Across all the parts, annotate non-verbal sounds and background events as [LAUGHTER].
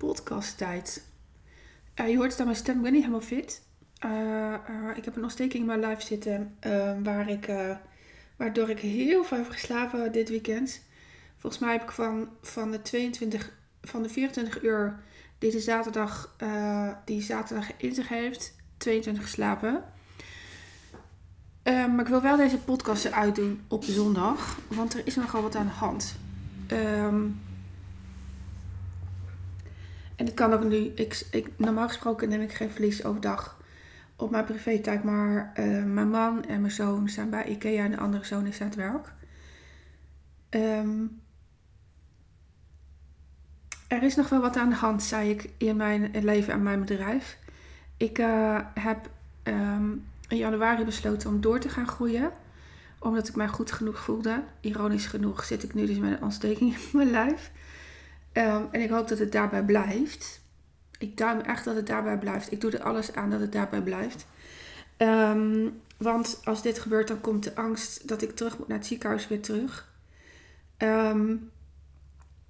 podcasttijd. Uh, je hoort het aan mijn stem, ik ben niet helemaal fit. Uh, ik heb een ontsteking in mijn lijf zitten waar ik, waardoor ik heel veel heb geslapen dit weekend. Volgens mij heb ik van, van, de, 22, van de 24 uur die zaterdag, die zaterdag in zich heeft, 22 geslapen. maar ik wil wel deze podcast uitdoen op zondag, want er is nogal wat aan de hand. Um, en het kan ook nu, ik, ik, normaal gesproken neem ik geen verlies overdag op mijn privé-tijd. Maar uh, mijn man en mijn zoon zijn bij IKEA en de andere zoon is aan het werk. Um, er is nog wel wat aan de hand, zei ik, in mijn leven en mijn bedrijf. Ik uh, heb um, in januari besloten om door te gaan groeien. Omdat ik mij goed genoeg voelde. Ironisch genoeg zit ik nu dus met een ontsteking in mijn lijf. Um, en ik hoop dat het daarbij blijft. Ik duim echt dat het daarbij blijft. Ik doe er alles aan dat het daarbij blijft. Um, want als dit gebeurt, dan komt de angst dat ik terug moet naar het ziekenhuis weer terug. Um,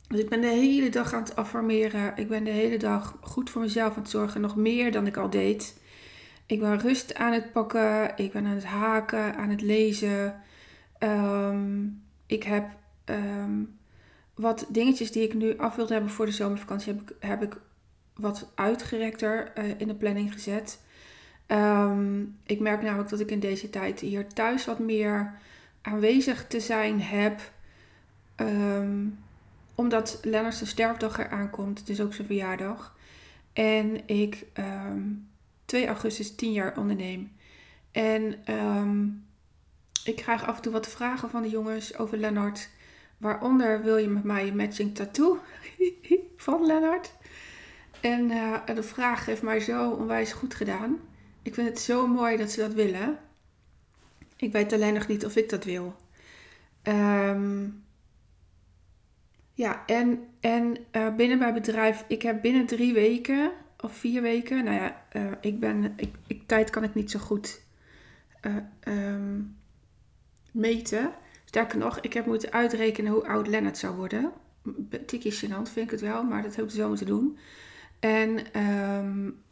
dus ik ben de hele dag aan het affirmeren. Ik ben de hele dag goed voor mezelf aan het zorgen. Nog meer dan ik al deed. Ik ben rust aan het pakken. Ik ben aan het haken, aan het lezen. Ik heb wat dingetjes die ik nu af wilde hebben voor de zomervakantie, heb ik, heb ik wat uitgerekter uh, in de planning gezet. Um, ik merk namelijk dat ik in deze tijd hier thuis wat meer aanwezig te zijn heb. Um, omdat Lennart zijn sterfdag eraan komt. Is ook zijn verjaardag. En ik um, 2 augustus 10 jaar onderneem. En ik krijg af en toe wat vragen van de jongens over Lennart. Waaronder wil je met mij een matching tattoo [LAUGHS] van Lennart. En uh, de vraag heeft mij zo onwijs goed gedaan. Ik vind het zo mooi dat ze dat willen. Ik weet alleen nog niet of ik dat wil. Um, ja, en, en uh, binnen mijn bedrijf, ik heb binnen drie weken of vier weken, nou ja, uh, ik ben, ik, tijd kan ik niet zo goed um, meten. Sterker nog, ik heb moeten uitrekenen hoe oud Lennart zou worden. Tikkie gênant vind ik het wel, maar dat heb ik zo moeten doen. En um,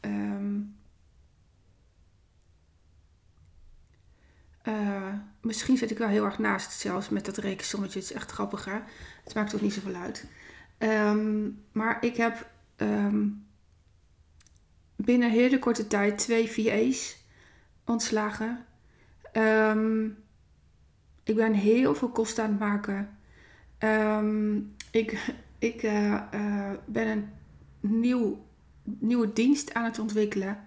misschien zit ik wel heel erg naast zelfs met dat rekensommetje. Het is echt grappig hè. Het maakt toch niet zoveel uit. Um, maar ik heb binnen hele korte tijd twee VA's ontslagen. Um, ik ben heel veel kosten aan het maken. Um, ik ik uh, uh, ben een nieuw, nieuwe dienst aan het ontwikkelen.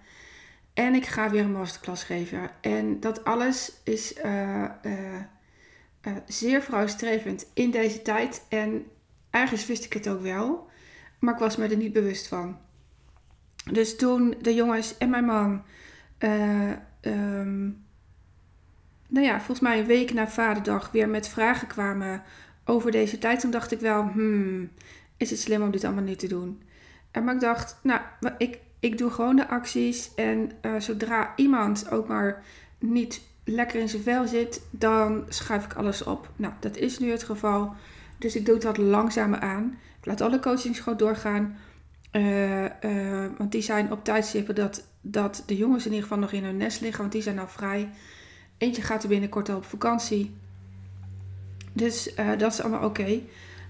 En ik ga weer een masterclass geven. En dat alles is uh, zeer vrouwstrevend in deze tijd. En ergens wist ik het ook wel. Maar ik was me er niet bewust van. Dus toen de jongens en mijn man um, nou ja, volgens mij een week na Vaderdag weer met vragen kwamen over deze tijd. Toen dacht ik wel, hmm, is het slim om dit allemaal nu te doen? En maar ik dacht, nou, ik, ik doe gewoon de acties. En uh, zodra iemand ook maar niet lekker in zijn vel zit, dan schuif ik alles op. Nou, dat is nu het geval. Dus ik doe dat langzamer aan. Ik laat alle coachings gewoon doorgaan. Uh, uh, want die zijn op tijdstippen dat, dat de jongens in ieder geval nog in hun nest liggen. Want die zijn al vrij. Eentje gaat er binnenkort al op vakantie. Dus uh, dat is allemaal oké.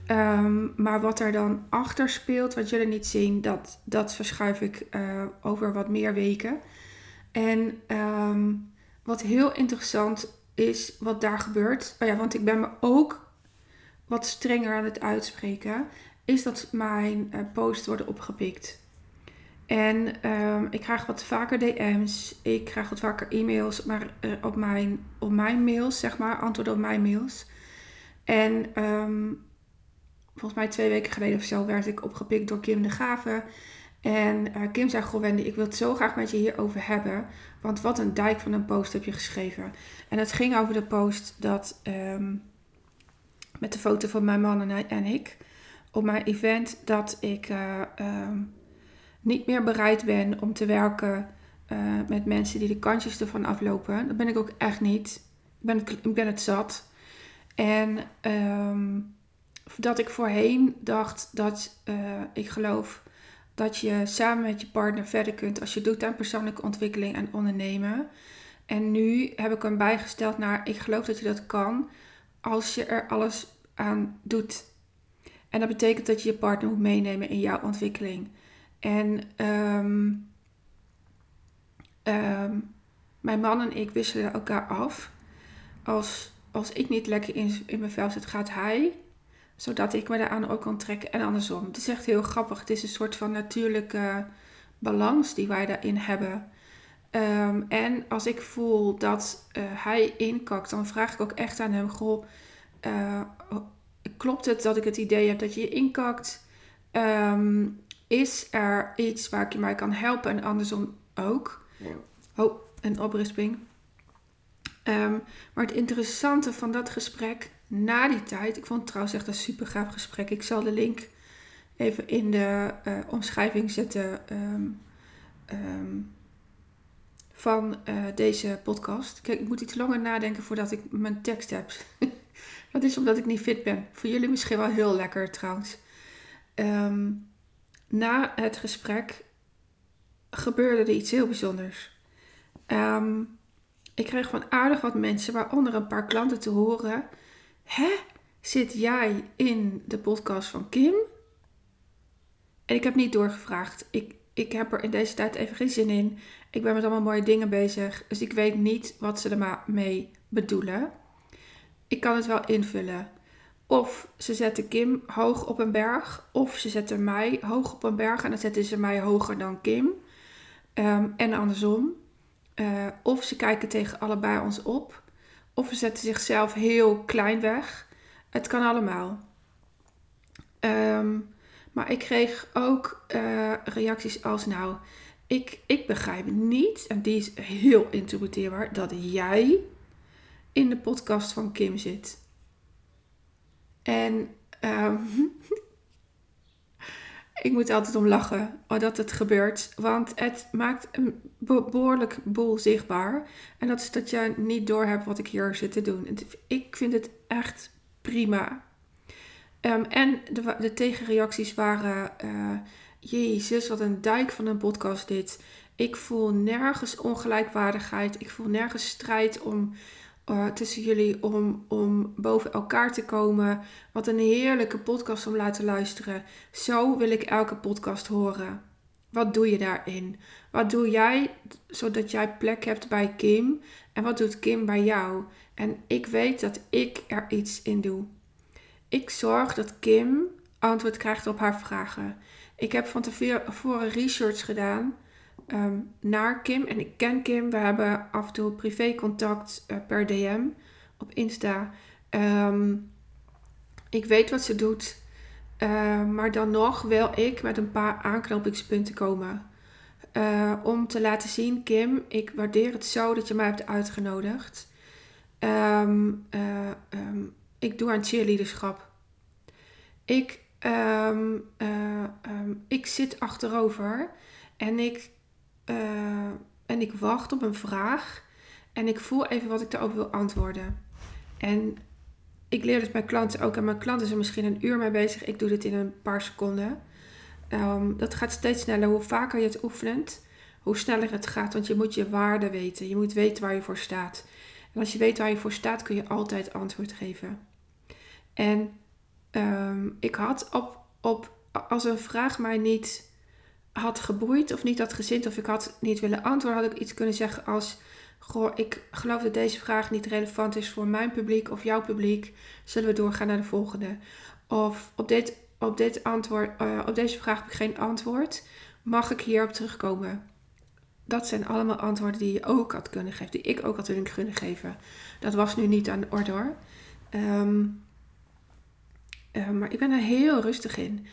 Um, maar wat er dan achter speelt, wat jullie niet zien, dat, dat verschuif ik uh, over wat meer weken. En um, wat heel interessant is wat daar gebeurt, oh ja, want ik ben me ook wat strenger aan het uitspreken, is dat mijn uh, posts worden opgepikt. En um, ik krijg wat vaker DM's, ik krijg wat vaker e-mails maar, uh, op, mijn, op mijn mails, zeg maar, antwoorden op mijn mails. En um, volgens mij twee weken geleden of zo werd ik opgepikt door Kim de Gave. En uh, Kim zei, goh Wendy, ik wil het zo graag met je hierover hebben. Want wat een dijk van een post heb je geschreven. En het ging over de post dat um, met de foto van mijn man en, ik op mijn event dat ik... Um, niet meer bereid ben om te werken uh, met mensen die de kantjes ervan aflopen. Dat ben ik ook echt niet. Ik ben het, ik ben het zat. En um, dat ik voorheen dacht dat uh, ik geloof dat je samen met je partner verder kunt als je doet aan persoonlijke ontwikkeling en ondernemen. En nu heb ik hem bijgesteld naar ik geloof dat je dat kan als je er alles aan doet. En dat betekent dat je je partner moet meenemen in jouw ontwikkeling. En ehm, ehm, mijn man en ik wisselen elkaar af. Als, als ik niet lekker in, in mijn vel zit, gaat hij. Zodat ik me daaraan ook kan trekken en andersom. Het is echt heel grappig. Het is een soort van natuurlijke balans die wij daarin hebben. Ehm, en als ik voel dat uh, hij inkakt, dan vraag ik ook echt aan hem: Goh, uh, klopt het dat ik het idee heb dat je inkakt? Um, is er iets waar ik je mij kan helpen en andersom ook? Ja. Oh, een oprisping. Um, maar het interessante van dat gesprek na die tijd, ik vond het trouwens echt een super gaaf gesprek. Ik zal de link even in de uh, omschrijving zetten van uh, deze podcast. Kijk, ik moet iets langer nadenken voordat ik mijn tekst heb. [LAUGHS] dat is omdat ik niet fit ben. Voor jullie misschien wel heel lekker trouwens. Um, na het gesprek gebeurde er iets heel bijzonders. Um, ik kreeg van aardig wat mensen, waaronder een paar klanten, te horen: Hè, zit jij in de podcast van Kim? En ik heb niet doorgevraagd. Ik, ik heb er in deze tijd even geen zin in. Ik ben met allemaal mooie dingen bezig. Dus ik weet niet wat ze er mee bedoelen. Ik kan het wel invullen. Of ze zetten Kim hoog op een berg. Of ze zetten mij hoog op een berg. En dan zetten ze mij hoger dan Kim. Ehm, en andersom. Uh, of ze kijken tegen allebei ons op. Of ze zetten zichzelf heel klein weg. Het kan allemaal. Um, maar ik kreeg ook uh, reacties als: Nou, ik, ik begrijp niet, en die is heel interpreteerbaar, dat jij in de podcast van Kim zit. En um, [LAUGHS] ik moet altijd om lachen dat het gebeurt. Want het maakt een behoorlijk boel zichtbaar. En dat is dat je niet doorhebt wat ik hier zit te doen. Ik vind het echt prima. Um, en de, de, tegenreacties waren: uh, Jezus, wat een dijk van een podcast dit. Ik voel nergens ongelijkwaardigheid. Ik voel nergens strijd om, uh, tussen jullie om, om boven elkaar te komen. Wat een heerlijke podcast om laten luisteren. Zo wil ik elke podcast horen. Wat doe je daarin? Wat doe jij zodat jij plek hebt bij Kim? En wat doet Kim bij jou? En ik weet dat ik er iets in doe. Ik zorg dat Kim antwoord krijgt op haar vragen. Ik heb van tevoren research gedaan ehm, naar Kim. En ik ken Kim. We hebben af en toe privé contact uh, per DM op Insta. Um, ik weet wat ze doet. Uh, maar dan nog wil ik met een paar aanknopingspunten komen. Uh, om te laten zien, Kim, ik waardeer het zo dat je mij hebt uitgenodigd. Um, ik doe aan cheerleaderschap. Ik, ik zit achterover en ik, uh, en ik wacht op een vraag. En ik voel even wat ik daarop wil antwoorden. En ik leer dus mijn klanten ook. En mijn klanten zijn misschien een uur mee bezig. Ik doe dit in een paar seconden. Um, dat gaat steeds sneller. Hoe vaker je het oefent, hoe sneller het gaat. Want je moet je waarde weten. Je moet weten waar je voor staat. En als je weet waar je voor staat, kun je altijd antwoord geven. En um, ik had op, op, als een vraag mij niet had geboeid of niet had gezind of ik had niet willen antwoorden, had ik iets kunnen zeggen als: Goh, ik geloof dat deze vraag niet relevant is voor mijn publiek of jouw publiek. Zullen we doorgaan naar de volgende? Of op, dit, op, dit antwoord, uh, op deze vraag heb ik geen antwoord. Mag ik hierop terugkomen? Dat zijn allemaal antwoorden die je ook had kunnen geven, die ik ook had kunnen geven. Dat was nu niet aan de orde hoor. Um, uh, maar ik ben er heel rustig in.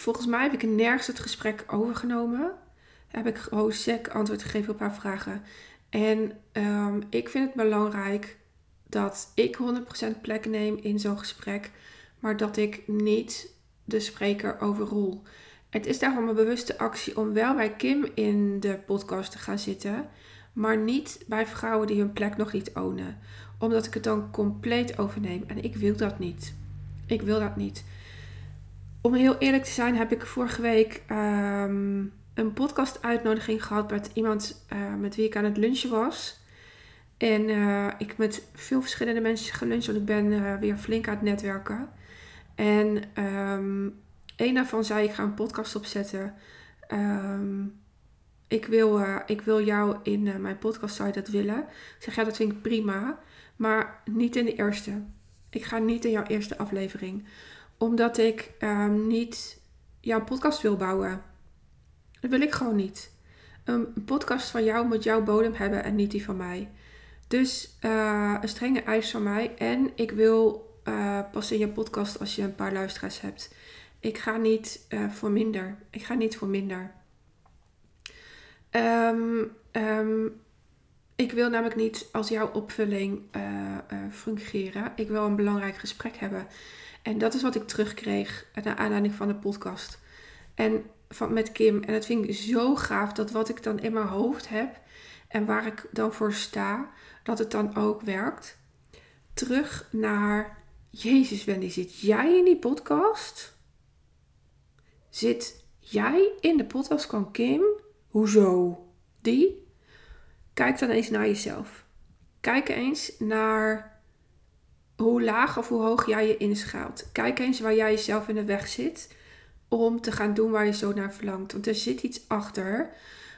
Volgens mij heb ik nergens het gesprek overgenomen. Heb ik gewoon sec antwoord gegeven op haar vragen. En um, ik vind het belangrijk dat ik 100% plek neem in zo'n gesprek. Maar dat ik niet de spreker overrol. Het is daarom een bewuste actie om wel bij Kim in de podcast te gaan zitten. Maar niet bij vrouwen die hun plek nog niet ownen. Omdat ik het dan compleet overneem. En ik wil dat niet. Ik wil dat niet. Om heel eerlijk te zijn, heb ik vorige week ehm, een podcast-uitnodiging gehad met iemand uh, met wie ik aan het lunchen was. En uh, ik met veel verschillende mensen geluncht, want ik ben uh, weer flink aan het netwerken. En um, een daarvan zei: Ik ga een podcast opzetten. Um, ik, wil, ik wil jou in mijn podcast, zou dat willen? Ik zeg: Ja, dat vind ik prima. Maar niet in de eerste. Ik ga niet in jouw eerste aflevering. Omdat ik um, niet jouw podcast wil bouwen. Dat wil ik gewoon niet. Een podcast van jou moet jouw bodem hebben en niet die van mij. Dus uh, een strenge eis van mij. En ik wil uh, pas in je podcast als je een paar luisteraars hebt. Ik ga niet uh, voor minder. Ik ga niet voor minder. Um, um, ik wil namelijk niet als jouw opvulling fungeren. Ik wil een belangrijk gesprek hebben. En dat is wat ik terugkreeg naar aanleiding van de podcast. En van, met Kim. En dat vind ik zo gaaf dat wat ik dan in mijn hoofd heb en waar ik dan voor sta, dat het dan ook werkt. Terug naar Jezus, Wendy, zit jij in die podcast? Zit jij in de podcast van Kim? Hoezo? Die? Kijk dan eens naar jezelf. Kijk eens naar hoe laag of hoe hoog jij je inschaalt. Kijk eens waar jij jezelf in de weg zit om te gaan doen waar je zo naar verlangt. Want er zit iets achter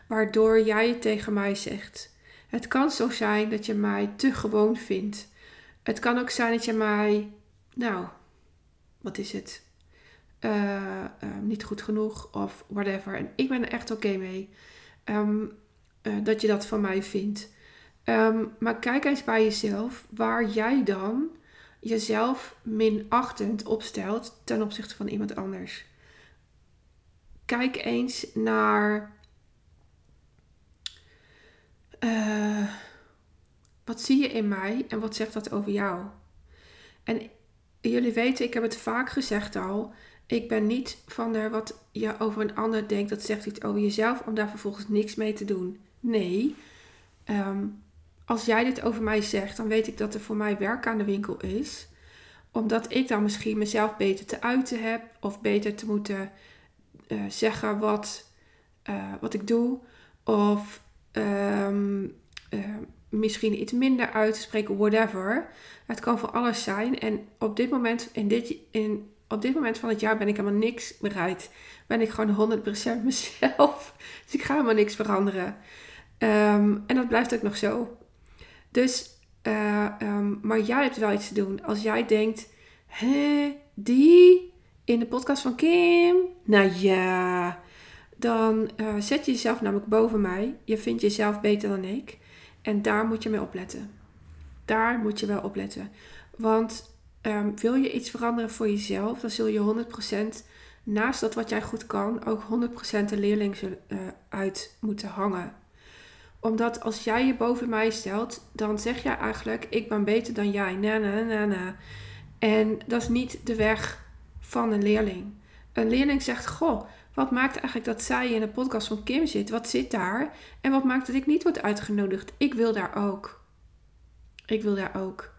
waardoor jij tegen mij zegt. Het kan zo zijn dat je mij te gewoon vindt. Het kan ook zijn dat je mij, nou, wat is het? Uh, uh, niet goed genoeg of whatever. En ik ben er echt oké mee um, uh, dat je dat van mij vindt. Um, maar kijk eens bij jezelf waar jij dan jezelf minachtend opstelt ten opzichte van iemand anders. Kijk eens naar uh, wat zie je in mij en wat zegt dat over jou? En jullie weten, ik heb het vaak gezegd al. Ik ben niet van er wat je over een ander denkt, dat zegt iets over jezelf, om daar vervolgens niks mee te doen. Nee, um, als jij dit over mij zegt, dan weet ik dat er voor mij werk aan de winkel is. Omdat ik dan misschien mezelf beter te uiten heb, of beter te moeten uh, zeggen wat, uh, wat ik doe. Of um, uh, misschien iets minder uit te spreken, whatever. Het kan voor alles zijn. En op dit moment, in dit, in, op dit moment van het jaar ben ik helemaal niks bereid. Ben ik gewoon 100% [LAUGHS] mezelf. Dus ik ga helemaal niks veranderen. Um, en dat blijft ook nog zo. Dus, uh, um, maar jij hebt wel iets te doen. Als jij denkt, hé, die in de podcast van Kim? Nou ja, dan uh, zet je jezelf namelijk boven mij. Je vindt jezelf beter dan ik. En daar moet je mee opletten. Daar moet je wel opletten. Want um, wil je iets veranderen voor jezelf, dan zul je 100% naast dat wat jij goed kan, ook 100% de leerling uh, uit moeten hangen. Omdat als jij je boven mij stelt, dan zeg jij eigenlijk: Ik ben beter dan jij. Na, na, na, na. En dat is niet de weg van een leerling. Een leerling zegt: Goh, wat maakt eigenlijk dat zij in de podcast van Kim zit? Wat zit daar? En wat maakt dat ik niet word uitgenodigd? Ik wil daar ook. Ik wil daar ook.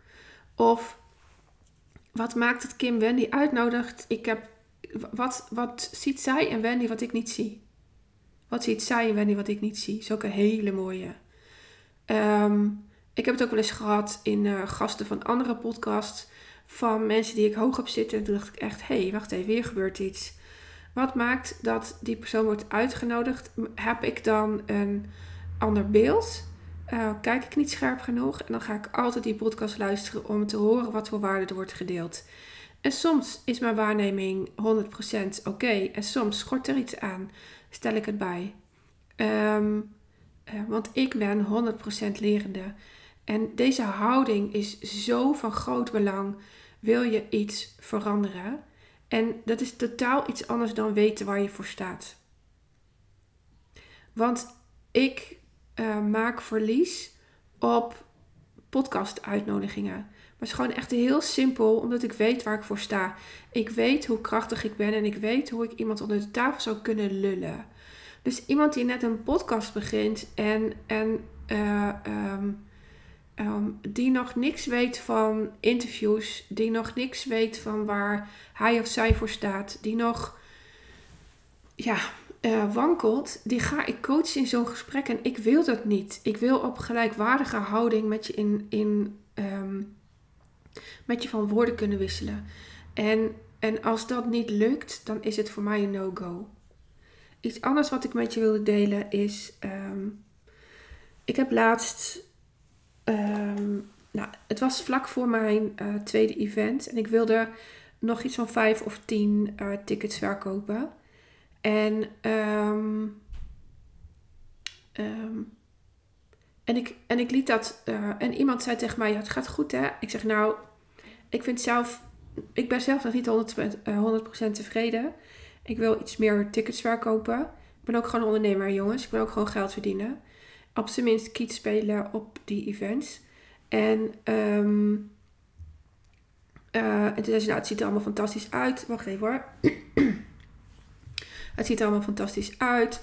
Of wat maakt dat Kim Wendy uitnodigt? Ik heb, wat, wat ziet zij en Wendy wat ik niet zie? Wat ziet zij en Wendy wat ik niet zie? Is ook een hele mooie. Um, ik heb het ook wel eens gehad in uh, gasten van andere podcasts. Van mensen die ik hoog heb zitten. En toen dacht ik echt, hé, hey, wacht even, weer gebeurt iets. Wat maakt dat die persoon wordt uitgenodigd? Heb ik dan een ander beeld? Uh, kijk ik niet scherp genoeg? En dan ga ik altijd die podcast luisteren om te horen wat voor waarde er wordt gedeeld. En soms is mijn waarneming 100% oké. En soms schort er iets aan. Stel ik het bij. Um, uh, want ik ben 100% lerende. En deze houding is zo van groot belang. Wil je iets veranderen? En dat is totaal iets anders dan weten waar je voor staat. Want ik uh, maak verlies op podcast-uitnodigingen. Het is gewoon echt heel simpel, omdat ik weet waar ik voor sta. Ik weet hoe krachtig ik ben en ik weet hoe ik iemand onder de tafel zou kunnen lullen. Dus iemand die net een podcast begint en, en uh, um, ehm, die nog niks weet van interviews, die nog niks weet van waar hij of zij voor staat, die nog ja, uh, wankelt, die ga ik coachen in zo'n gesprek. En ik wil dat niet. Ik wil op gelijkwaardige houding met je, in, in, ehm, met je van woorden kunnen wisselen. En, en als dat niet lukt, dan is het voor mij een no-go. Iets anders wat ik met je wilde delen is. Ehm, ik heb laatst. Ehm, nou, het was vlak voor mijn uh, tweede event. En ik wilde nog iets van vijf of tien uh, tickets verkopen. En, um, en, ik, en ik liet dat. Uh, en iemand zei tegen mij: ja, Het gaat goed hè. Ik zeg nou, ik vind zelf. Ik ben zelf nog niet 100%, uh, 100% tevreden. Ik wil iets meer tickets verkopen. Ik ben ook gewoon ondernemer, jongens. Ik wil ook gewoon geld verdienen. Op zijn minst kiet spelen op die events. En, um, uh, en nou, het ziet er allemaal fantastisch uit. Wacht even hoor. [CLEARS THROAT] Het ziet er allemaal fantastisch uit.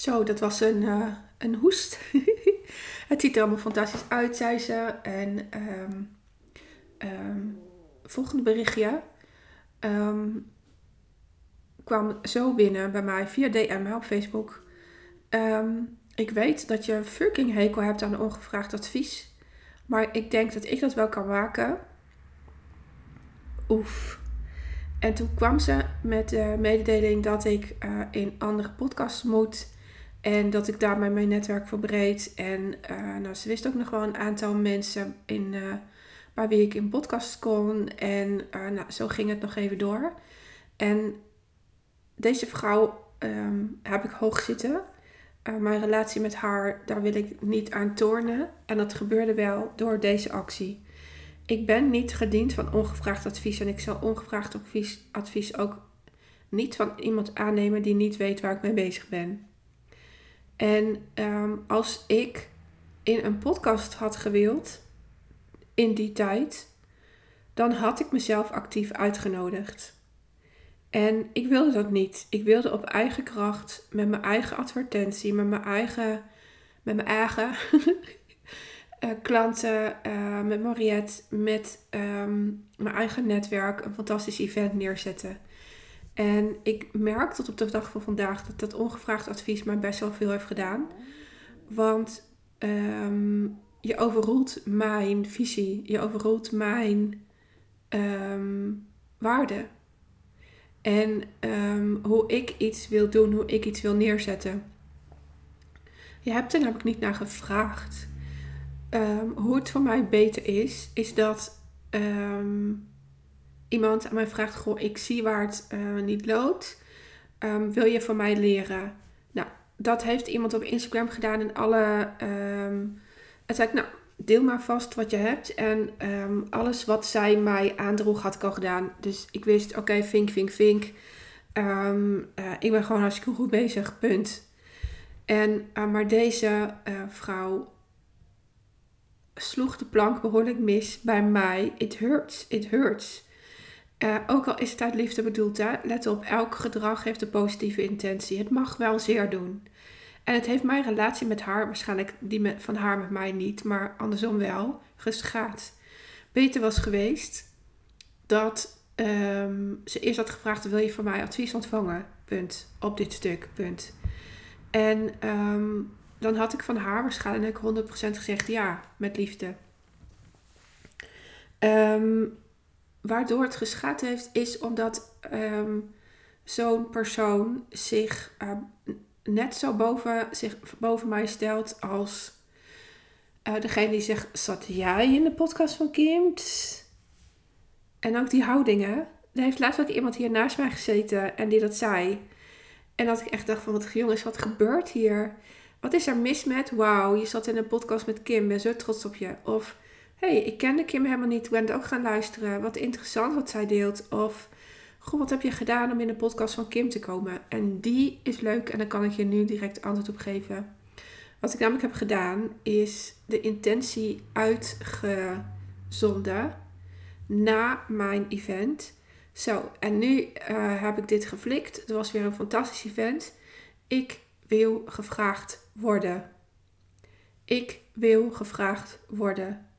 Zo, dat was een, uh, een hoest. [LAUGHS] het ziet er allemaal fantastisch uit, zei ze. En um, volgende berichtje um, kwam zo binnen bij mij via DM op Facebook. ik weet dat je fucking hekel hebt aan ongevraagd advies. Maar ik denk dat ik dat wel kan maken oef. En toen kwam ze met de mededeling dat ik uh, in andere podcasts moet. En dat ik daarmee mijn netwerk verbreed. En uh, nou, ze wist ook nog wel een aantal mensen in, uh, wie ik in podcast kon. En nou, zo ging het nog even door. En deze vrouw um, heb ik hoog zitten. mijn relatie met haar, daar wil ik niet aan tornen. En dat gebeurde wel door deze actie ik ben niet gediend van ongevraagd advies. En ik zal ongevraagd advies ook niet van iemand aannemen die niet weet waar ik mee bezig ben. En ehm, als ik in een podcast had gewild, in die tijd, dan had ik mezelf actief uitgenodigd. En ik wilde dat niet. Ik wilde op eigen kracht, met mijn eigen advertentie, met mijn eigen, met mijn eigen uh, [LAUGHS] klanten, uh, met Mariette, met ehm, mijn eigen netwerk een fantastisch event neerzetten. En ik merk tot op de dag van vandaag dat dat ongevraagd advies mij best wel veel heeft gedaan. Want um, je overroelt mijn visie, je overroelt mijn um, waarde. En hoe ik iets wil doen, hoe ik iets wil neerzetten. Je hebt er namelijk niet naar gevraagd. Hoe het voor mij beter is, is dat iemand aan mij vraagt: Goh, ik zie waar het uh, niet loopt. Um, wil je van mij leren? Nou, dat heeft iemand op Instagram gedaan en alle. het zei nou, deel maar vast wat je hebt. En alles wat zij mij aandroeg, had ik al gedaan. Dus ik wist: oké, okay, vink, vink, vink. Uh, ik ben gewoon hartstikke goed bezig, punt. En, uh, maar deze vrouw sloeg de plank behoorlijk mis bij mij. It hurts, it hurts. Uh, ook al is het uit liefde bedoeld, hè? let op, elk gedrag heeft een positieve intentie. Het mag wel zeer doen. En het heeft mijn relatie met haar, waarschijnlijk die met, van haar met mij niet, maar andersom wel, geschaad. Beter was geweest dat um, ze eerst had gevraagd: wil je van mij advies ontvangen? Punt. Op dit stuk. Punt. En um, dan had ik van haar waarschijnlijk 100% gezegd ja, met liefde. Um, waardoor het geschaad heeft, is omdat um, zo'n persoon zich uh, net zo boven, zich boven mij stelt als uh, degene die zegt: Zat jij in de podcast van Kim? En ook die houdingen. Er heeft laatst ook iemand hier naast mij gezeten en die dat zei. En dat ik echt dacht: van wat jongens, wat gebeurt hier? Wat is er mis met? Wauw, je zat in een podcast met Kim, ben zo trots op je. Of hey, ik kende Kim helemaal niet, ik ben ook gaan luisteren. Wat interessant wat zij deelt. Of goh, wat heb je gedaan om in de podcast van Kim te komen? En die is leuk en daar kan ik je nu direct antwoord op geven. Wat ik namelijk heb gedaan is de intentie uitgezonden na mijn event. Zo, en nu uh, heb ik dit geflikt. Het was weer een fantastisch event. Ik wil gevraagd worden. Ik wil gevraagd worden.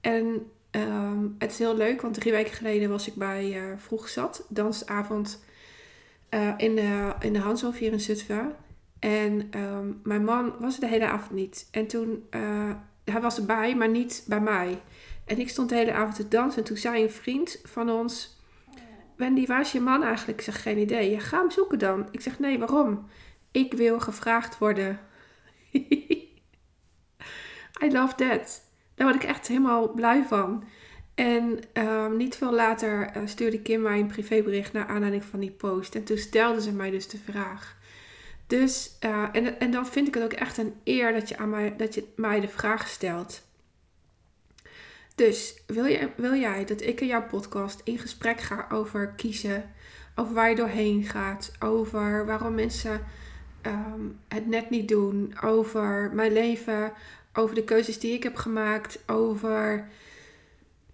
En ehm, het is heel leuk, want drie weken geleden was ik bij uh, Vroeg Zat, dansavond uh, in, de, in de Hanshof hier in Zutphen. En ehm, mijn man was de hele avond niet. En toen, uh, hij was erbij, maar niet bij mij. En ik stond de hele avond te dansen. En toen zei een vriend van ons: Wendy, waar is je man eigenlijk? Ik zeg: Geen idee. Ja, ga hem zoeken dan. Ik zeg: Nee, waarom? Ik wil gevraagd worden. [LAUGHS] I love that. Daar word ik echt helemaal blij van. En um, niet veel later uh, stuurde Kim mij een privébericht naar aanleiding van die post. En toen stelde ze mij dus de vraag. Dus, uh, en, en dan vind ik het ook echt een eer dat je, aan mij, dat je mij de vraag stelt. Dus wil, je, wil jij dat ik in jouw podcast in gesprek ga over kiezen, over waar je doorheen gaat, over waarom mensen um, het net niet doen, over mijn leven, over de keuzes die ik heb gemaakt, over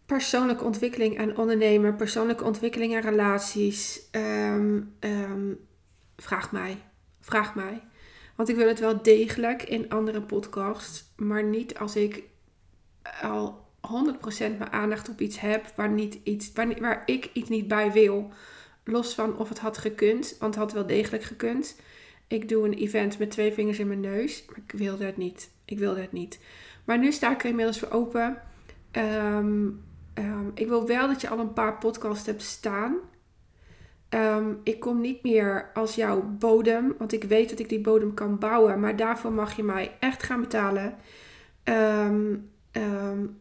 persoonlijke ontwikkeling en ondernemen, persoonlijke ontwikkeling en relaties? Um, vraag mij. Vraag mij. Want ik wil het wel degelijk in andere podcasts, maar niet als ik al 100% mijn aandacht op iets heb waar, niet iets, waar, waar ik iets niet bij wil. Los van of het had gekund, want het had wel degelijk gekund. Ik doe een event met twee vingers in mijn neus, maar ik wilde het niet. Ik wilde het niet. Maar nu sta ik er inmiddels voor open. Um, um, ik wil wel dat je al een paar podcasts hebt staan. Um, ik kom niet meer als jouw bodem, want ik weet dat ik die bodem kan bouwen. Maar daarvoor mag je mij echt gaan betalen.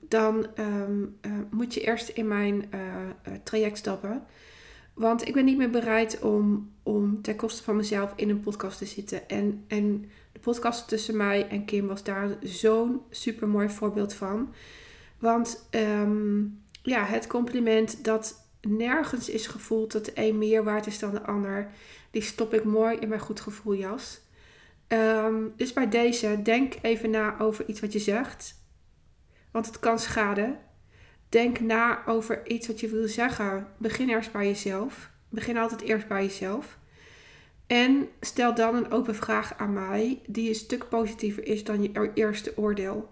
Dan uh, moet je eerst in mijn uh, uh, traject stappen. Want ik ben niet meer bereid om, om ten koste van mezelf in een podcast te zitten. En, en de podcast tussen mij en Kim was daar zo'n super mooi voorbeeld van. Want um, ja, het compliment dat nergens is gevoeld dat de een meer waard is dan de ander, die stop ik mooi in mijn goed gevoeljas. Um, dus bij deze, denk even na over iets wat je zegt want het kan schaden. Denk na over iets wat je wil zeggen. Begin eerst bij jezelf. Begin altijd eerst bij jezelf. En stel dan een open vraag aan mij, die een stuk positiever is dan je eerste oordeel.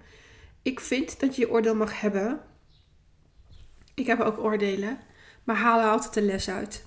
Ik vind dat je je oordeel mag hebben. Ik heb ook oordelen, maar haal er altijd de les uit.